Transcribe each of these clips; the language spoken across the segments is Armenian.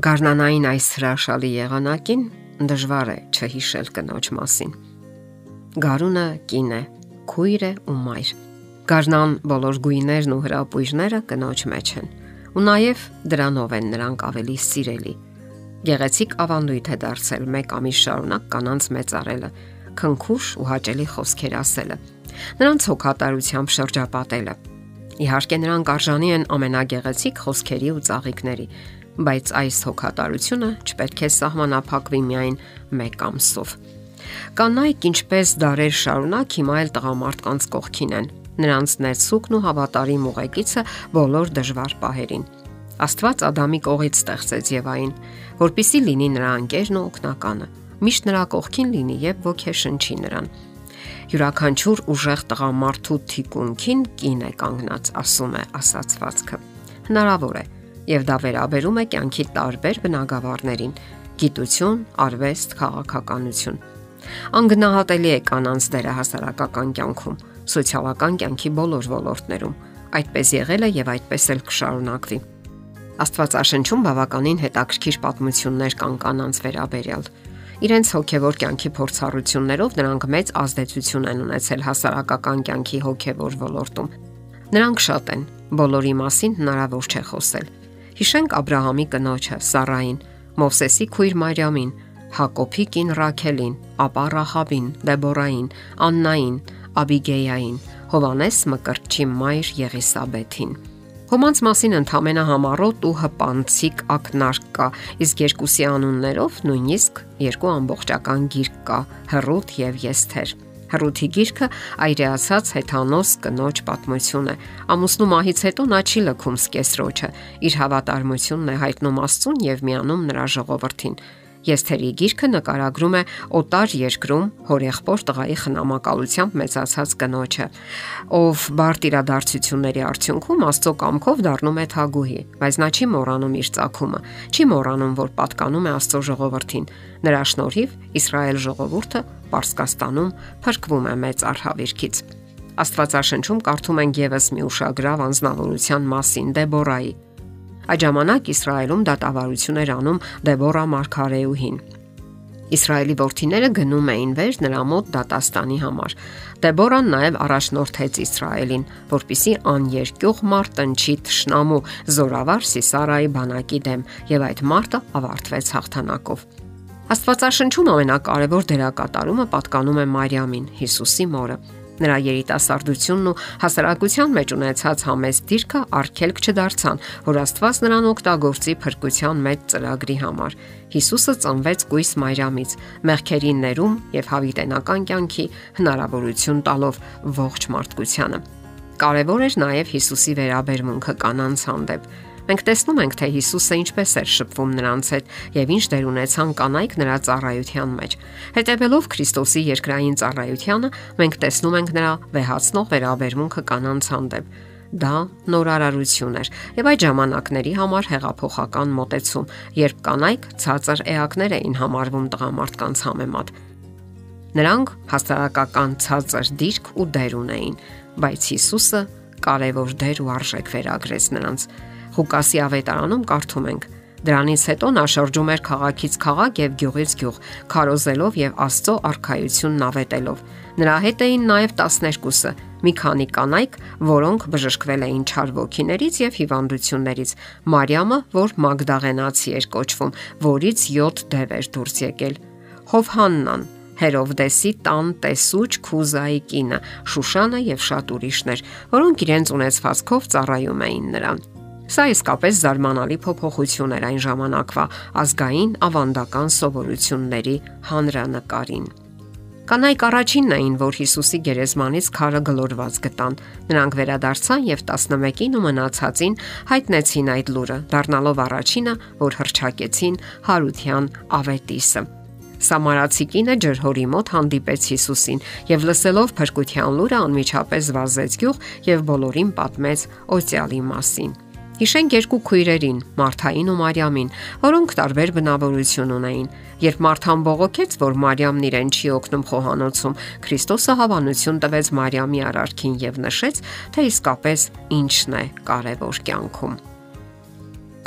Գառնանային այս հրաշալի եղանակին դժվար է չհիշել կնոջ մասին։ Գարունը կին է, քույր է ու մայր։ Գառնան բոլոր գույներն ու հրապույրները կնոջ մեջ են։ Ու նաև դրանով են նրանք ավելի սիրելի։ Գեղեցիկ ավանդույթ է դարձել մեկ ամիս շարունակ կանանց մեծարելը, քնքուշ ու հաճելի խոսքեր ասելը, նրանց հոգատարությամբ շրջապատելը։ Իհարկե նրանք արժանի են ամենագեղեցիկ խոսքերի ու ծաղիկների, բայց այս հոգատարությունը չպետք է սահմանափակվի միայն մեկ ամսով։ Կանայք ինչպես դարեր շարունակ հիմա էլ տղամարդկանց կողքին են։ Նրանց ներսուկն ու հավատարիմ ուղեկիցը բոլոր դժվար պահերին։ Աստված Ադամի կողից ստեղծեց Եվային, որpիսի լինի նրա անկերն ու օգնականը։ Միշտ նրա կողքին լինի եւ ոգեշնչի նրան։ Յուրաքանչյուր ուժեղ տղամարդու թիկունքին կին է կանգնած, ասում է ասացվածքը։ Հնարավոր է, եւ դա վերաբերում է կյանքի տարբեր բնագավառներին՝ գիտություն, արվեստ, քաղաքականություն։ Անգնահատելի է կանանց դերը հասարակական կյանքում, սոցիալական կյանքի բոլոր ոլորտներում։ Այդպես եղել է եւ այդպես էլ կշարունակվի։ Աստվածաշնչում բավականին հետաքրքիր պատմություններ կան կանանց վերաբերյալ։ Իրենց հոգևոր կյանքի փորձառություններով նրանք մեծ ազդեցություն են ունեցել հասարակական կյանքի հոգևոր ոլորտում։ Նրանք շատ են, բոլորի մասին հնարավոր չէ խոսել։ Հիշենք Աբ รา համի կնոջը Սարային, Մովսեսի քույր Մարիամին, Հակոբի կին Ռաքելին, ապա Ռահաբին, Դեբորային, Աննային, Աբիգեյային, Հովանես Մկրտչի մայր Եղիսաբեթին։ Ոմանց մասին ընդհանրապես համառոտ ու հպանցիկ ակնարկ կա, իսկ երկուսի անուններով նույնիսկ երկու ամբողջական գիրք կա՝ Հռութ եւ Եսթեր։ Հռութի գիրքը այրեացած հեթանոս կնոջ պատմություն է։ Ամուսնու մահից հետո նա չի լքում սկեսրոջը, իր հավատարմությունն է հայտնում Աստծուն եւ միանում նրա ժողովրդին։ Եստերի գիրքը նկարագրում է օտար երկրում հորեղբոր տղայի խնամակալությամբ մեծացած կնոջը, ով բարդ իրադարձությունների արդյունքում Աստծո կամքով դառնում է թագուհի, բայց նա չի մոռանում իր ցակումը, չի մոռանում, որ պատկանում է Աստծո ժողովրդին։ Նրա շնորհիվ Իսրայել ժողովուրդը Պարսկաստանում փրկվում է մեծ արհավիրքից։ Աստվածաշնչում կարդում ենք եւս մի ուշագրավ անznավորության մասին Դեբորայի։ Այդ ժամանակ Իսրայելում դատավարություն էր անում Դեբորա Մարգարեուհին։ Իսրայելի ворթիները գնում էին վեր նրա մոտ դատաստանի համար։ Դեբորան նաև առաջնորդեց Իսրայելին, որpիսի աներկյուղ մարտը չի ճշնամու զորավար Սիսարայի բանակի դեմ, եւ այդ մարտը ավարտվեց հաղթանակով։ Աստվածաշնչում ամենակարևոր դերակատարումը պատկանում է Մարիամին, Հիսուսի մորը։ Նրա երիտասարդությունն ու հասարակության մեջ ունեցած համեստ դիրքը արգելք չդարձան, որ Աստված նրան օգտագործի փրկության մեծ ծրագրի համար։ Հիսուսը ծնվեց Գույս Մարիամից, մեղքերի ներում եւ հավիտենական կյանքի հնարավորություն տալով ողջ մարդկությանը։ Կարևոր էր նաև Հիսուսի վերաբերմունքը կանանց հանդեպ Մենք տեսնում ենք, թե Հիսուսը ինչպես էր շփվում նրանց հետ եւ ինչ դեր ունեցան կանայք նրա ծառայության մեջ։ Հետևելով Քրիստոսի երկրային ծառայությանը, մենք տեսնում ենք նրա վեհացնող վերաբերմունքը կանանց հանդեպ դա նորարարություն էր եւ այդ ժամանակների համար հեղափոխական մոտեցում, երբ կանայք ցածր էակներ էին համարվում տղամարդկանց համեմատ։ Նրանք հասարակական ցածր դիրք ու դեր ունեին, բայց Հիսուսը կարևոր դեր ու արժեք վերագրեց նրանց։ Ղուկասի ավետարանում կարդում ենք. Դրանից հետո նա շրջում էր քաղաքից քաղաք եւ գյուղից գյուղ, քարոզելով եւ Աստծո արխայությունն ավետելով։ Նրա հետ էին նաեւ 12-ը, մի քանի կանայք, որոնք բժշկվել էին չար ոգիներից եւ հիվանդություններից։ Մարիամը, որ Մագդաղենացի էր կոչվում, որից 7 դև էր դուրս եկել։ Հովհաննան, Հերովդեսի տան տեսուչ Քուզայի կինը, Շուշանը եւ շատ ուրիշներ, որոնք իրենց ունեցվածքով ծառայում էին նրան։ Սա իսկապես զարմանալի փոփոխություն էր այն ժամանակվա ազգային ավանդական սովորությունների հանրանկարին։ Կանայք առաջինն էին, որ Հիսուսի գերեզմանից քարը գլորված գտան։ Նրանք վերադարձան եւ 11-ին ու մնացածին հայտնեցին այդ լուրը, դառնալով առաջինը, որ հրճակեցին Հարության ավետիսը։ Սամարացի կինը ջրհորի մոտ հանդիպեց Հիսուսին եւ լսելով փրկության լուրը անմիջապես վազեց գյուղ եւ բոլորին պատմեց Օծյալի մասին։ Հիշենք երկու քույրերին, Մարթային ու Մարիամին, որոնք տարբեր բնավորություն ունեին։ Երբ Մարթան բողոքեց, որ Մարիամն իրեն չի օգնում խոհանոցում, Քրիստոսը հավանություն տվեց Մարիամի արարքին եւ նշեց, թե իսկապես ինչն է կարևոր կյանքում։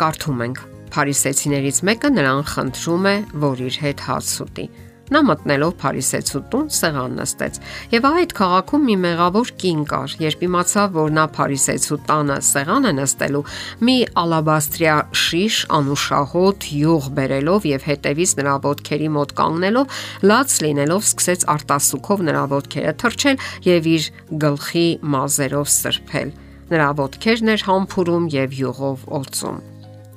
Կարդում ենք. փարիսեցիներից մեկը նրան խնդրում է, որ իր հետ հաց ուտի։ Նա մտնելով Փարիսեցու տուն սեղան նստեց։ Եվ այդ քաղաքում մի մեղավոր կին կար, երբ իմացավ, որ նա Փարիսեցու տանը սեղան է նստելու, մի ալաբաստրիա շիշ անուշահոտ յուղ բերելով եւ հետևից նրա ոտքերի մոտ կանգնելով, լաց լինելով սկսեց արտասուքով նրա ոտքերը թրջել եւ իր գլխի մազերով սրբել։ Նրա ոտքերն էր համբուրում եւ յուղով օծում։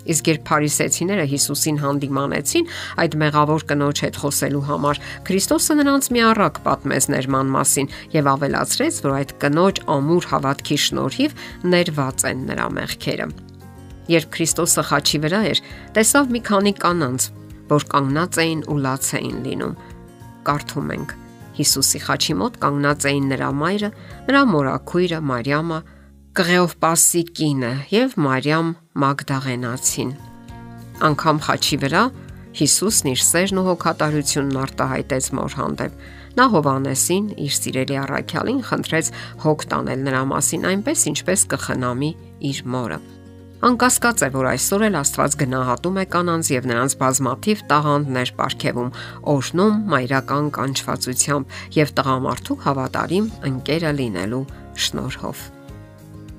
Իսկ երբ Փարիսեցիները Հիսուսին հանդիմանեցին այդ մեղավոր կնոջ հետ խոսելու համար, Քրիստոսը նրանց մի առակ պատմեց ներման մասին եւ ավելացրեց, որ այդ կնոջ ամուր հավատքի շնորհիվ ներված են նրա մեղքերը։ Երբ Քրիստոսը խաչի վրա էր, տեսավ մի քանի կանանց, որ կանգնած էին ու լաց էին լինում։ Կարդում ենք. Հիսուսի խաչի մոտ կանգնած էին նրա մայրը, նրա մորաքույրը Մարիամը, Կղեովպասի կինը եւ Մարիամ Մագդաղենացին։ Անկամ խաչի վրա Հիսուսն իր սերն ու հոգատարությունն արտահայտեց մոր հանդեպ։ Նա Հովանեսին, իր սիրելի առաքյալին, խնդրեց հոգ տանել նրա մասին այնպես, ինչպես կխնամի իր մորը։ Անկասկած է, որ այսօր էլ Աստված գնահատում է կանանց եւ նրանց բազմաթիվ տաղանդներ ապարգևում, օրհնում մայրական կանչվածությամբ եւ տղամարդու հավատարիմ ընկերը լինելու շնորհով։